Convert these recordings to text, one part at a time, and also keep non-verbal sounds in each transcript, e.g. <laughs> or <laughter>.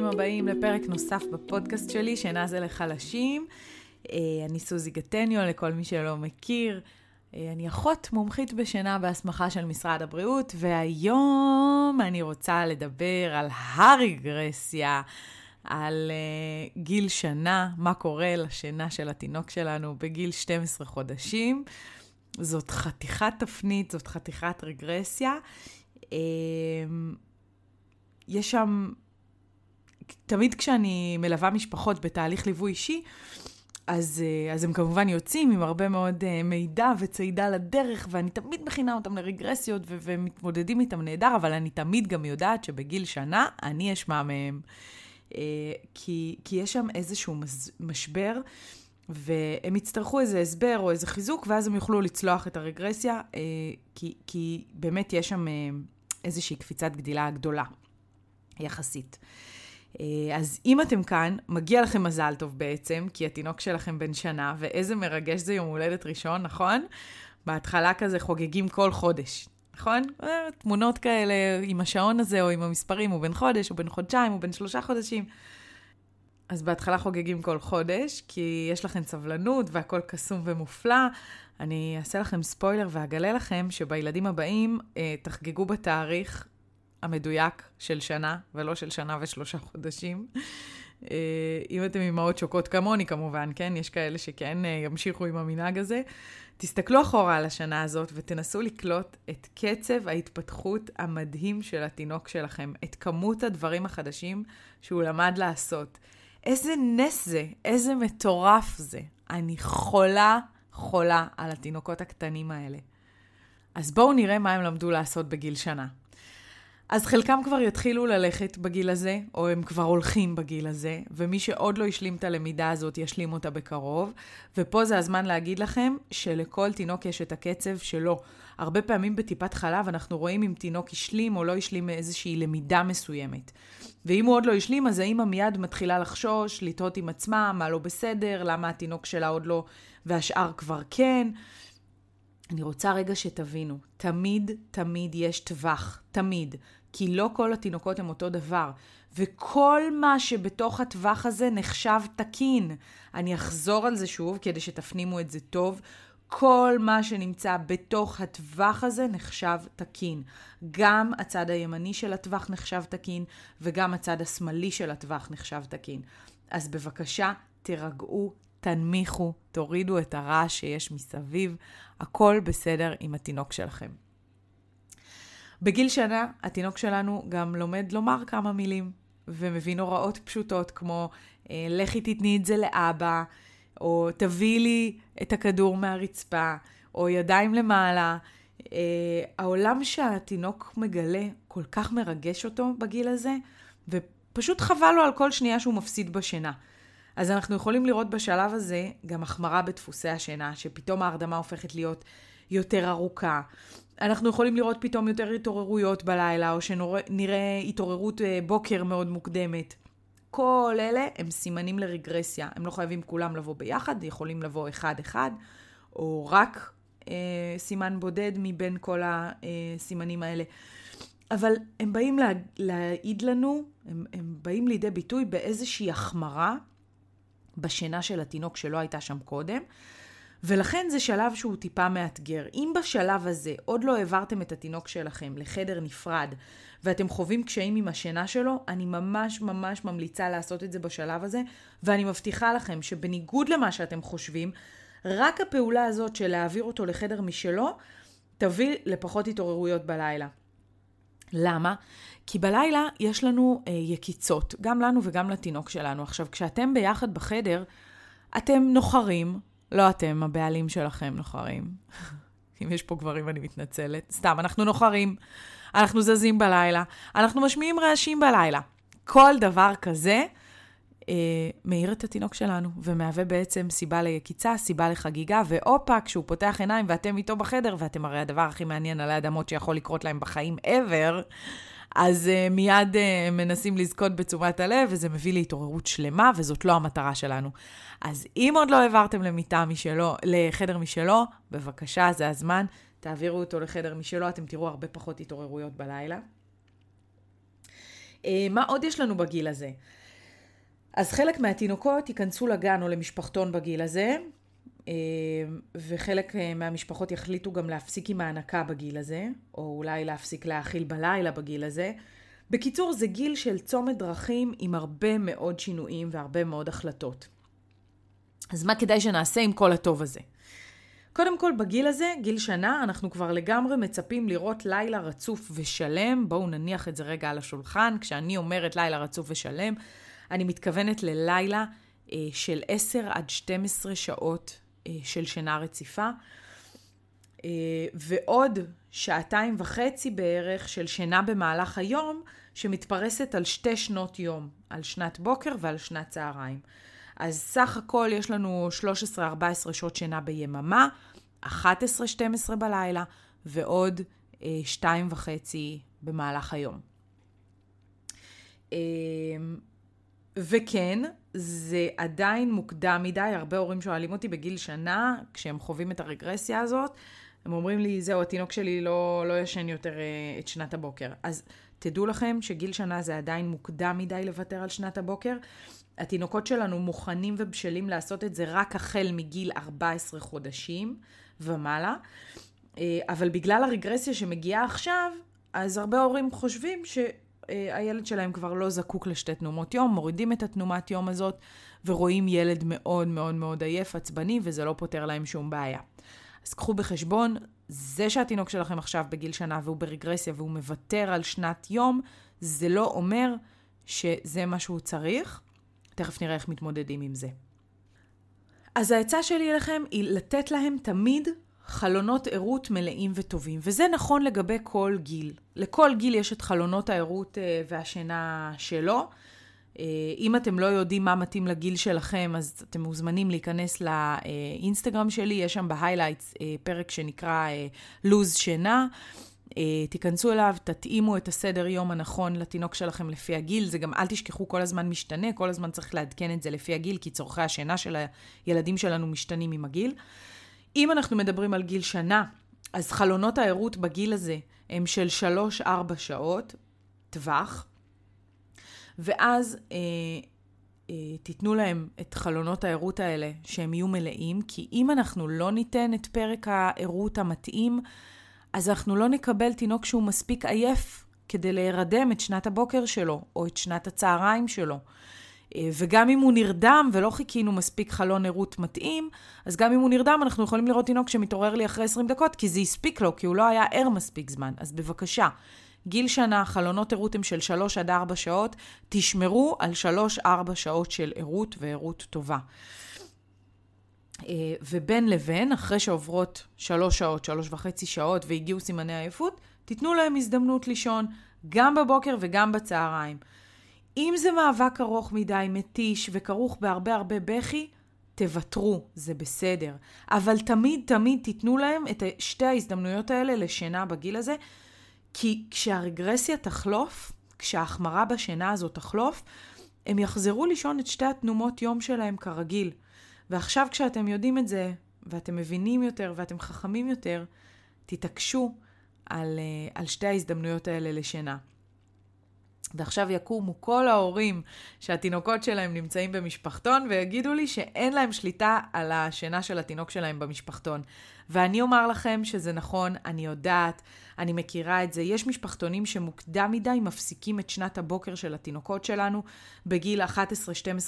ברוכים הבאים לפרק נוסף בפודקאסט שלי, שינה זה לחלשים. אה, אני סוזי גטניו, לכל מי שלא מכיר. אה, אני אחות מומחית בשינה בהסמכה של משרד הבריאות, והיום אני רוצה לדבר על הרגרסיה, על uh, גיל שנה, מה קורה לשינה של התינוק שלנו בגיל 12 חודשים. זאת חתיכת תפנית, זאת חתיכת רגרסיה. יש שם, תמיד כשאני מלווה משפחות בתהליך ליווי אישי, אז, אה, אז הם כמובן יוצאים עם הרבה מאוד אה, מידע וצעידה לדרך, ואני תמיד מכינה אותם לרגרסיות ו- ומתמודדים איתם נהדר, אבל אני תמיד גם יודעת שבגיל שנה אני אשמע מהם. אה, כי, כי יש שם איזשהו משבר, והם יצטרכו איזה הסבר או איזה חיזוק, ואז הם יוכלו לצלוח את הרגרסיה, כי, כי באמת יש שם איזושהי קפיצת גדילה גדולה, יחסית. אה, אז אם אתם כאן, מגיע לכם מזל טוב בעצם, כי התינוק שלכם בן שנה, ואיזה מרגש זה יום הולדת ראשון, נכון? בהתחלה כזה חוגגים כל חודש, נכון? אה, תמונות כאלה עם השעון הזה, או עם המספרים, הוא בן חודש, הוא בן חודשיים, הוא בן שלושה חודשים. אז בהתחלה חוגגים כל חודש, כי יש לכם סבלנות והכל קסום ומופלא. אני אעשה לכם ספוילר ואגלה לכם שבילדים הבאים אה, תחגגו בתאריך המדויק של שנה, ולא של שנה ושלושה חודשים. אה, אם אתם אימהות שוקות כמוני כמובן, כן? יש כאלה שכן אה, ימשיכו עם המנהג הזה. תסתכלו אחורה על השנה הזאת ותנסו לקלוט את קצב ההתפתחות המדהים של התינוק שלכם, את כמות הדברים החדשים שהוא למד לעשות. איזה נס זה, איזה מטורף זה. אני חולה, חולה על התינוקות הקטנים האלה. אז בואו נראה מה הם למדו לעשות בגיל שנה. אז חלקם כבר יתחילו ללכת בגיל הזה, או הם כבר הולכים בגיל הזה, ומי שעוד לא השלים את הלמידה הזאת, ישלים אותה בקרוב. ופה זה הזמן להגיד לכם שלכל תינוק יש את הקצב שלו. הרבה פעמים בטיפת חלב אנחנו רואים אם תינוק השלים או לא השלים איזושהי למידה מסוימת. ואם הוא עוד לא השלים, אז האמא מיד מתחילה לחשוש, לתהות עם עצמה, מה לא בסדר, למה התינוק שלה עוד לא, והשאר כבר כן. אני רוצה רגע שתבינו, תמיד, תמיד יש טווח, תמיד. כי לא כל התינוקות הם אותו דבר. וכל מה שבתוך הטווח הזה נחשב תקין. אני אחזור על זה שוב כדי שתפנימו את זה טוב. כל מה שנמצא בתוך הטווח הזה נחשב תקין. גם הצד הימני של הטווח נחשב תקין, וגם הצד השמאלי של הטווח נחשב תקין. אז בבקשה, תירגעו, תנמיכו, תורידו את הרעש שיש מסביב, הכל בסדר עם התינוק שלכם. בגיל שנה, התינוק שלנו גם לומד לומר כמה מילים, ומבין הוראות פשוטות כמו אה, לכי תתני את זה לאבא, או תביאי לי את הכדור מהרצפה, או ידיים למעלה. אה, העולם שהתינוק מגלה כל כך מרגש אותו בגיל הזה, ופשוט חבל לו על כל שנייה שהוא מפסיד בשינה. אז אנחנו יכולים לראות בשלב הזה גם החמרה בדפוסי השינה, שפתאום ההרדמה הופכת להיות יותר ארוכה. אנחנו יכולים לראות פתאום יותר התעוררויות בלילה, או שנראה התעוררות אה, בוקר מאוד מוקדמת. כל אלה הם סימנים לרגרסיה. הם לא חייבים כולם לבוא ביחד, יכולים לבוא אחד-אחד, או רק אה, סימן בודד מבין כל הסימנים האלה. אבל הם באים לה, להעיד לנו, הם, הם באים לידי ביטוי באיזושהי החמרה בשינה של התינוק שלא הייתה שם קודם. ולכן זה שלב שהוא טיפה מאתגר. אם בשלב הזה עוד לא העברתם את התינוק שלכם לחדר נפרד ואתם חווים קשיים עם השינה שלו, אני ממש ממש ממליצה לעשות את זה בשלב הזה, ואני מבטיחה לכם שבניגוד למה שאתם חושבים, רק הפעולה הזאת של להעביר אותו לחדר משלו, תביא לפחות התעוררויות בלילה. למה? כי בלילה יש לנו אה, יקיצות, גם לנו וגם לתינוק שלנו. עכשיו, כשאתם ביחד בחדר, אתם נוחרים, לא אתם, הבעלים שלכם נוחרים. <laughs> אם יש פה גברים, אני מתנצלת. סתם, אנחנו נוחרים, אנחנו זזים בלילה, אנחנו משמיעים רעשים בלילה. כל דבר כזה אה, מאיר את התינוק שלנו, ומהווה בעצם סיבה ליקיצה, סיבה לחגיגה, והופה, כשהוא פותח עיניים ואתם איתו בחדר, ואתם הרי הדבר הכי מעניין על האדמות שיכול לקרות להם בחיים ever, אז uh, מיד uh, מנסים לזכות בתשומת הלב, וזה מביא להתעוררות שלמה, וזאת לא המטרה שלנו. אז אם עוד לא העברתם למיטה משלו, לחדר משלו, בבקשה, זה הזמן, תעבירו אותו לחדר משלו, אתם תראו הרבה פחות התעוררויות בלילה. אה, מה עוד יש לנו בגיל הזה? אז חלק מהתינוקות ייכנסו לגן או למשפחתון בגיל הזה, וחלק אה, מהמשפחות יחליטו גם להפסיק עם ההנקה בגיל הזה, או אולי להפסיק להאכיל בלילה בגיל הזה. בקיצור, זה גיל של צומת דרכים עם הרבה מאוד שינויים והרבה מאוד החלטות. אז מה כדאי שנעשה עם כל הטוב הזה? קודם כל, בגיל הזה, גיל שנה, אנחנו כבר לגמרי מצפים לראות לילה רצוף ושלם. בואו נניח את זה רגע על השולחן. כשאני אומרת לילה רצוף ושלם, אני מתכוונת ללילה אה, של 10 עד 12 שעות של שינה רציפה. אה, ועוד שעתיים וחצי בערך של שינה במהלך היום, שמתפרסת על שתי שנות יום, על שנת בוקר ועל שנת צהריים. אז סך הכל יש לנו 13-14 שעות שינה ביממה, 11-12 בלילה, ועוד אה, שתיים וחצי במהלך היום. וכן, זה עדיין מוקדם מדי, הרבה הורים שואלים אותי בגיל שנה, כשהם חווים את הרגרסיה הזאת, הם אומרים לי, זהו, התינוק שלי לא, לא ישן יותר אה, את שנת הבוקר. אז תדעו לכם שגיל שנה זה עדיין מוקדם מדי לוותר על שנת הבוקר. התינוקות שלנו מוכנים ובשלים לעשות את זה רק החל מגיל 14 חודשים ומעלה, אה, אבל בגלל הרגרסיה שמגיעה עכשיו, אז הרבה הורים חושבים שהילד שלהם כבר לא זקוק לשתי תנומות יום, מורידים את התנומת יום הזאת ורואים ילד מאוד מאוד מאוד עייף, עצבני, וזה לא פותר להם שום בעיה. אז קחו בחשבון, זה שהתינוק שלכם עכשיו בגיל שנה והוא ברגרסיה והוא מוותר על שנת יום, זה לא אומר שזה מה שהוא צריך. תכף נראה איך מתמודדים עם זה. אז העצה שלי אליכם היא לתת להם תמיד חלונות ערות מלאים וטובים, וזה נכון לגבי כל גיל. לכל גיל יש את חלונות הערות אה, והשינה שלו. אה, אם אתם לא יודעים מה מתאים לגיל שלכם, אז אתם מוזמנים להיכנס לאינסטגרם שלי, יש שם ב highlights אה, פרק שנקרא לוז שינה. תיכנסו אליו, תתאימו את הסדר יום הנכון לתינוק שלכם לפי הגיל. זה גם, אל תשכחו, כל הזמן משתנה, כל הזמן צריך לעדכן את זה לפי הגיל, כי צורכי השינה של הילדים שלנו משתנים עם הגיל. אם אנחנו מדברים על גיל שנה, אז חלונות הערות בגיל הזה הם של 3-4 שעות טווח, ואז אה, אה, תיתנו להם את חלונות הערות האלה, שהם יהיו מלאים, כי אם אנחנו לא ניתן את פרק הערות המתאים, אז אנחנו לא נקבל תינוק שהוא מספיק עייף כדי להירדם את שנת הבוקר שלו, או את שנת הצהריים שלו. אה, וגם אם הוא נרדם ולא חיכינו מספיק חלון ערות מתאים, אז גם אם הוא נרדם, אנחנו יכולים לראות תינוק שמתעורר לי אחרי 20 דקות, כי זה הספיק לו, כי הוא לא היה ער מספיק זמן. אז בבקשה, גיל שנה, חלונות ערות הם של 3 עד 4 שעות, תשמרו על 3-4 שעות של ערות וערות טובה. אה, ובין לבין, אחרי שעוברות שלוש שעות, שלוש וחצי שעות והגיעו סימני עייפות, תיתנו להם הזדמנות לישון גם בבוקר וגם בצהריים. אם זה מאבק ארוך מדי, מתיש וכרוך בהרבה הרבה בכי, תוותרו, זה בסדר. אבל תמיד תמיד תיתנו להם את שתי ההזדמנויות האלה לשינה בגיל הזה, כי כשהרגרסיה תחלוף, כשההחמרה בשינה הזאת תחלוף, הם יחזרו לישון את שתי התנומות יום שלהם כרגיל. ועכשיו כשאתם יודעים את זה, ואתם מבינים יותר ואתם חכמים יותר, תתעקשו על, אה, על שתי ההזדמנויות האלה לשינה. ועכשיו יקומו כל ההורים שהתינוקות שלהם נמצאים במשפחתון ויגידו לי שאין להם שליטה על השינה של התינוק שלהם במשפחתון. ואני אומר לכם שזה נכון, אני יודעת, אני מכירה את זה. יש משפחתונים שמוקדם מדי מפסיקים את שנת הבוקר של התינוקות שלנו בגיל 11-12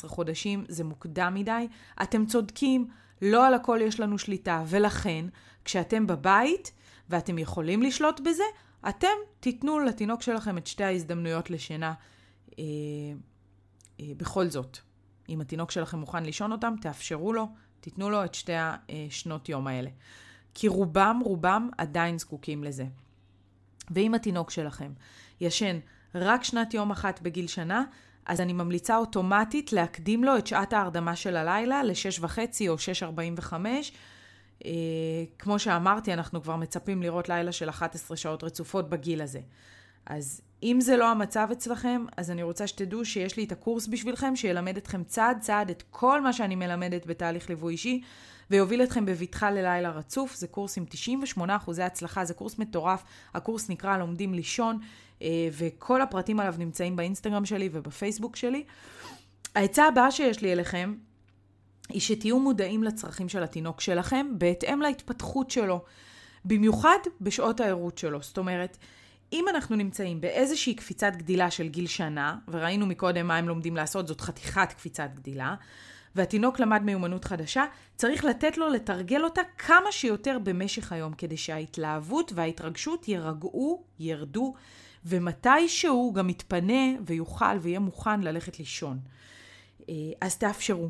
חודשים, זה מוקדם מדי. אתם צודקים, לא על הכל יש לנו שליטה, ולכן, כשאתם בבית ואתם יכולים לשלוט בזה, אתם תיתנו לתינוק שלכם את שתי ההזדמנויות לשינה אה, אה, בכל זאת. אם התינוק שלכם מוכן לישון אותם, תאפשרו לו, תיתנו לו את שתי השנות יום האלה. כי רובם, רובם עדיין זקוקים לזה. ואם התינוק שלכם ישן רק שנת יום אחת בגיל שנה, אז אני ממליצה אוטומטית להקדים לו את שעת ההרדמה של הלילה ל-6.5 או 6.45. אה, כמו שאמרתי, אנחנו כבר מצפים לראות לילה של 11 שעות רצופות בגיל הזה. אז אם זה לא המצב אצלכם, אז אני רוצה שתדעו שיש לי את הקורס בשבילכם, שילמד אתכם צעד צעד את כל מה שאני מלמדת בתהליך ליווי אישי, ויוביל אתכם בבטחה ללילה רצוף. זה קורס עם 98% הצלחה, זה קורס מטורף. הקורס נקרא לומדים לישון. וכל הפרטים עליו נמצאים באינסטגרם שלי ובפייסבוק שלי. העצה הבאה שיש לי אליכם, היא שתהיו מודעים לצרכים של התינוק שלכם בהתאם להתפתחות שלו, במיוחד בשעות הערות שלו. זאת אומרת, אם אנחנו נמצאים באיזושהי קפיצת גדילה של גיל שנה, וראינו מקודם מה הם לומדים לעשות, זאת חתיכת קפיצת גדילה, והתינוק למד מיומנות חדשה, צריך לתת לו לתרגל אותה כמה שיותר במשך היום, כדי שההתלהבות וההתרגשות יירגעו, ירדו, ומתישהו גם יתפנה ויוכל ויהיה מוכן ללכת לישון. אה, אז תאפשרו.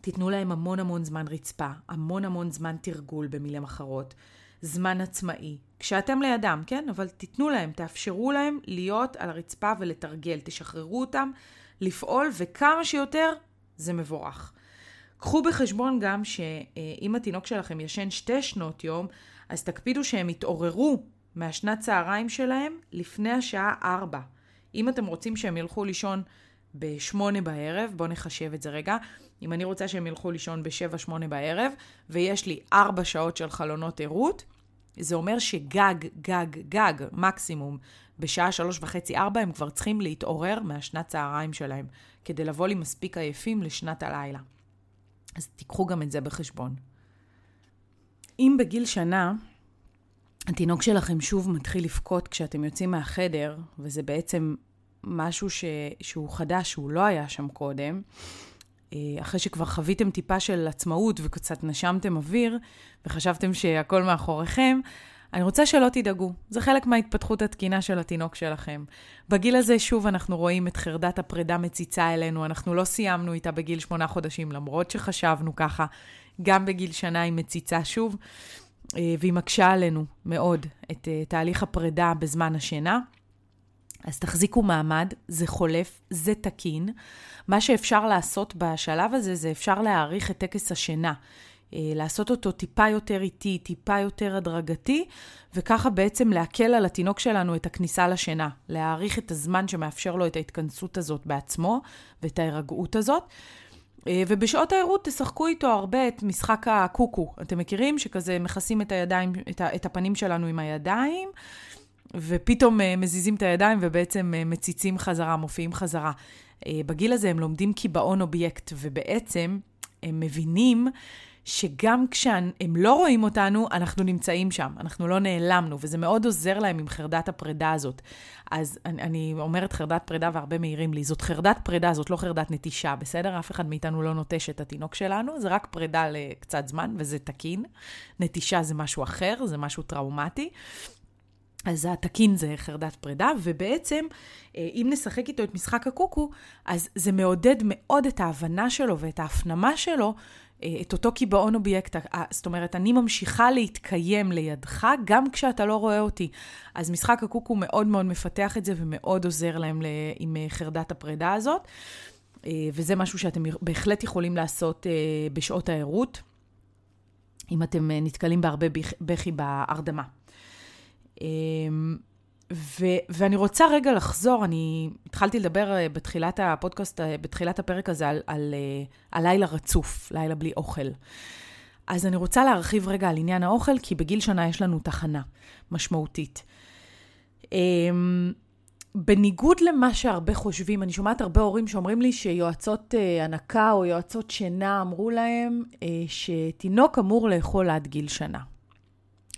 תיתנו להם המון המון זמן רצפה, המון המון זמן תרגול במילים אחרות, זמן עצמאי. כשאתם לידם, כן? אבל תיתנו להם, תאפשרו להם להיות על הרצפה ולתרגל, תשחררו אותם לפעול, וכמה שיותר זה מבורך. קחו בחשבון גם שאם התינוק שלכם ישן שתי שנות יום, אז תקפידו שהם יתעוררו מהשנת צהריים שלהם לפני השעה 4. אם אתם רוצים שהם ילכו לישון ב-8 בערב, בואו נחשב את זה רגע. אם אני רוצה שהם ילכו לישון ב-7-8 בערב, ויש לי 4 שעות של חלונות ערות, זה אומר שגג, גג, גג, מקסימום, בשעה 3 וחצי, 4, הם כבר צריכים להתעורר מהשנת צהריים שלהם, כדי לבוא לי מספיק עייפים לשנת הלילה. אז תיקחו גם את זה בחשבון. אם בגיל שנה התינוק שלכם שוב מתחיל לבכות כשאתם יוצאים מהחדר, וזה בעצם משהו ש... שהוא חדש, שהוא לא היה שם קודם, אה, אחרי שכבר חוויתם טיפה של עצמאות וקצת נשמתם אוויר, וחשבתם שהכל מאחוריכם, אני רוצה שלא תדאגו, זה חלק מההתפתחות התקינה של התינוק שלכם. בגיל הזה, שוב, אנחנו רואים את חרדת הפרידה מציצה אלינו, אנחנו לא סיימנו איתה בגיל שמונה חודשים, למרות שחשבנו ככה, גם בגיל שנה היא מציצה שוב, אה, והיא מקשה עלינו מאוד את אה, תהליך הפרידה בזמן השינה. אז תחזיקו מעמד, זה חולף, זה תקין. מה שאפשר לעשות בשלב הזה, זה אפשר להעריך את טקס השינה. אה, לעשות אותו טיפה יותר איטי, טיפה יותר הדרגתי, וככה בעצם להקל על התינוק שלנו את הכניסה לשינה, להעריך את הזמן שמאפשר לו את ההתכנסות הזאת בעצמו ואת ההירגעות הזאת. אה, ובשעות הערות תשחקו איתו הרבה את משחק הקוקו. אתם מכירים? שכזה מכסים את הידיים, את הפנים שלנו עם הידיים, ופתאום אה, מזיזים את הידיים ובעצם מציצים חזרה, מופיעים חזרה. בגיל הזה הם לומדים קיבעון אובייקט, ובעצם הם מבינים שגם כשהם לא רואים אותנו, אנחנו נמצאים שם, אנחנו לא נעלמנו, וזה מאוד עוזר להם עם חרדת הפרידה הזאת. אז אני, אני אומרת חרדת פרידה והרבה מעירים לי, זאת חרדת פרידה, זאת לא חרדת נטישה, בסדר? אף אחד מאיתנו לא נוטש את התינוק שלנו, זה רק פרידה לקצת זמן, וזה תקין. נטישה זה משהו אחר, זה משהו טראומטי. אז התקין זה חרדת פרידה, ובעצם, אה, אם נשחק איתו את משחק הקוקו, אז זה מעודד מאוד את ההבנה שלו ואת ההפנמה שלו אה, את אותו קיבעון אובייקט, זאת אומרת, אני ממשיכה להתקיים לידך גם כשאתה לא רואה אותי. אז משחק הקוקו מאוד מאוד מפתח את זה ומאוד עוזר להם עם אה, חרדת הפרידה הזאת. אה, וזה משהו שאתם בהחלט יכולים לעשות בשעות הערות, אם אתם נתקלים בהרבה בכי בהרדמה. ו- ואני רוצה רגע לחזור, אני התחלתי לדבר אה, בתחילת הפודקאסט, אה, בתחילת הפרק הזה, על, על, אה, על לילה רצוף, לילה בלי אוכל. אז אני רוצה להרחיב רגע על עניין האוכל, כי בגיל שנה יש לנו תחנה משמעותית. אמ, בניגוד למה שהרבה חושבים, אני שומעת הרבה הורים שאומרים לי שיועצות הנקה או יועצות שינה אמרו להם שתינוק אמור לאכול עד גיל שנה.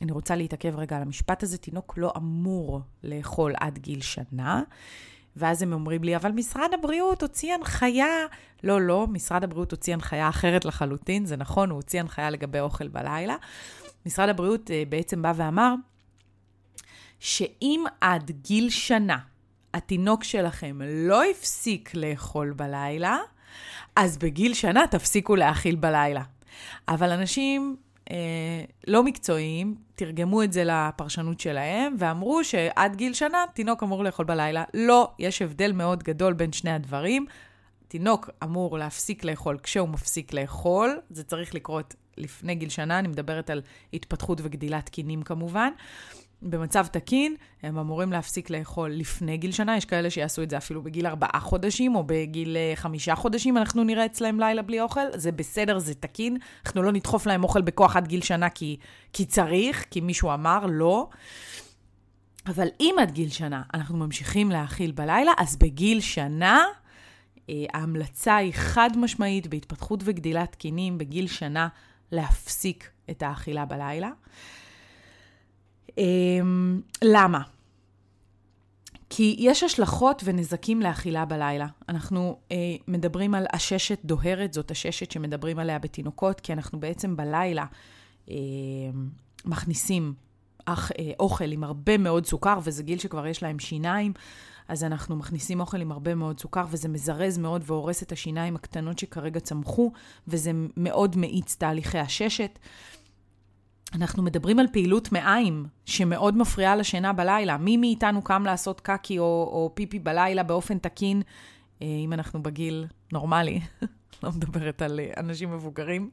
אני רוצה להתעכב רגע על המשפט הזה, תינוק לא אמור לאכול עד גיל שנה. ואז הם אומרים לי, אבל משרד הבריאות הוציא הנחיה. לא, לא, משרד הבריאות הוציא הנחיה אחרת לחלוטין, זה נכון, הוא הוציא הנחיה לגבי אוכל בלילה. משרד הבריאות uh, בעצם בא ואמר, שאם עד גיל שנה התינוק שלכם לא הפסיק לאכול בלילה, אז בגיל שנה תפסיקו להאכיל בלילה. אבל אנשים אה, לא מקצועיים, תרגמו את זה לפרשנות שלהם, ואמרו שעד גיל שנה תינוק אמור לאכול בלילה. לא, יש הבדל מאוד גדול בין שני הדברים. תינוק אמור להפסיק לאכול כשהוא מפסיק לאכול, זה צריך לקרות לפני גיל שנה, אני מדברת על התפתחות וגדילת קינים כמובן. במצב תקין, הם אמורים להפסיק לאכול לפני גיל שנה, יש כאלה שיעשו את זה אפילו בגיל ארבעה חודשים, או בגיל אה, חמישה חודשים, אנחנו נראה אצלם לילה בלי אוכל, זה בסדר, זה תקין. אנחנו לא נדחוף להם אוכל בכוח עד גיל שנה כי, כי צריך, כי מישהו אמר, לא. אבל אם עד גיל שנה אנחנו ממשיכים להאכיל בלילה, אז בגיל שנה אה, ההמלצה היא חד משמעית בהתפתחות וגדילת תקינים בגיל שנה להפסיק את האכילה בלילה. אמ, למה? כי יש השלכות ונזקים לאכילה בלילה. אנחנו אה, מדברים על עששת דוהרת, זאת עששת שמדברים עליה בתינוקות, כי אנחנו בעצם בלילה אה, מכניסים אך, אה, אוכל עם הרבה מאוד סוכר, וזה גיל שכבר יש להם שיניים, אז אנחנו מכניסים אוכל עם הרבה מאוד סוכר, וזה מזרז מאוד והורס את השיניים הקטנות שכרגע צמחו, וזה מאוד מאיץ תהליכי עששת. אנחנו מדברים על פעילות מעיים, שמאוד מפריעה לשינה בלילה. מי מאיתנו קם לעשות קקי או, או פיפי בלילה באופן תקין, אה, אם אנחנו בגיל נורמלי, <laughs> לא מדברת על אה, אנשים מבוגרים,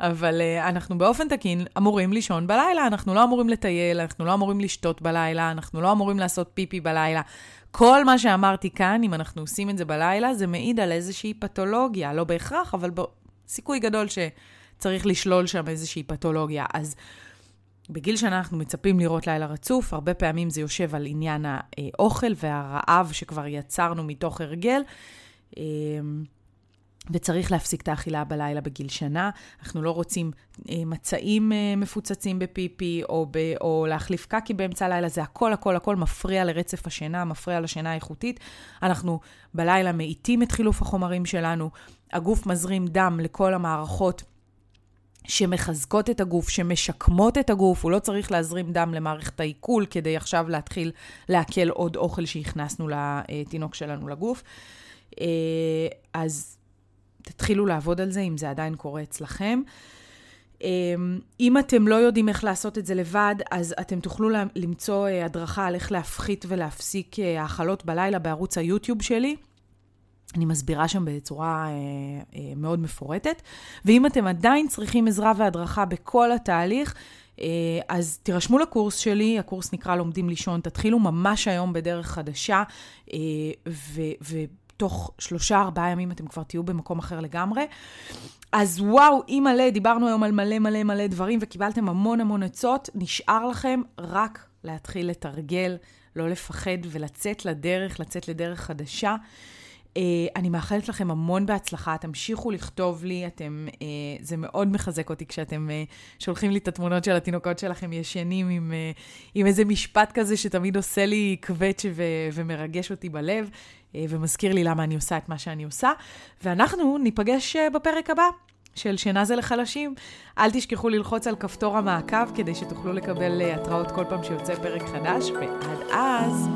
אבל אה, אנחנו באופן תקין אמורים לישון בלילה, אנחנו לא אמורים לטייל, אנחנו לא אמורים לשתות בלילה, אנחנו לא אמורים לעשות פיפי בלילה. כל מה שאמרתי כאן, אם אנחנו עושים את זה בלילה, זה מעיד על איזושהי פתולוגיה, לא בהכרח, אבל סיכוי גדול ש... צריך לשלול שם איזושהי פתולוגיה. אז בגיל שנה אנחנו מצפים לראות לילה רצוף, הרבה פעמים זה יושב על עניין האוכל והרעב שכבר יצרנו מתוך הרגל. אמ, וצריך להפסיק את האכילה בלילה בגיל שנה. אנחנו לא רוצים אה, מצעים אה, מפוצצים בפיפי או, ב, או להחליף קקי באמצע הלילה, זה הכל הכל הכל מפריע לרצף השינה, מפריע לשינה האיכותית. אנחנו בלילה מאיטים את חילוף החומרים שלנו, הגוף מזרים דם לכל המערכות שמחזקות את הגוף, שמשקמות את הגוף, הוא לא צריך להזרים דם למערכת העיכול כדי עכשיו להתחיל לעכל עוד אוכל שהכנסנו לתינוק שלנו לגוף. אה, אז תתחילו לעבוד על זה, אם זה עדיין קורה אצלכם. אה, אם אתם לא יודעים איך לעשות את זה לבד, אז אתם תוכלו למצוא אה, הדרכה על איך להפחית ולהפסיק האכלות בלילה בערוץ היוטיוב שלי. אני מסבירה שם בצורה אה, אה, מאוד מפורטת. ואם אתם עדיין צריכים עזרה והדרכה בכל התהליך, אה, אז תירשמו לקורס שלי, הקורס נקרא לומדים לישון, תתחילו ממש היום בדרך חדשה, אה, ותוך שלושה, ארבעה ימים אתם כבר תהיו במקום אחר לגמרי. אז וואו, אי מלא, דיברנו היום על מלא מלא מלא דברים וקיבלתם המון המון עצות, נשאר לכם רק להתחיל לתרגל, לא לפחד ולצאת לדרך, לצאת לדרך חדשה. Uh, אני מאחלת לכם המון בהצלחה, תמשיכו לכתוב לי, אתם, uh, זה מאוד מחזק אותי כשאתם uh, שולחים לי את התמונות של התינוקות שלכם ישנים עם, עם איזה משפט כזה שתמיד עושה לי קווץ' ו- ומרגש אותי בלב, ומזכיר לי למה אני עושה את מה שאני עושה. ואנחנו ניפגש בפרק הבא. של שינה זה לחלשים. אל תשכחו ללחוץ על כפתור המעקב כדי שתוכלו לקבל התראות כל פעם שיוצא פרק חדש, ועד אז,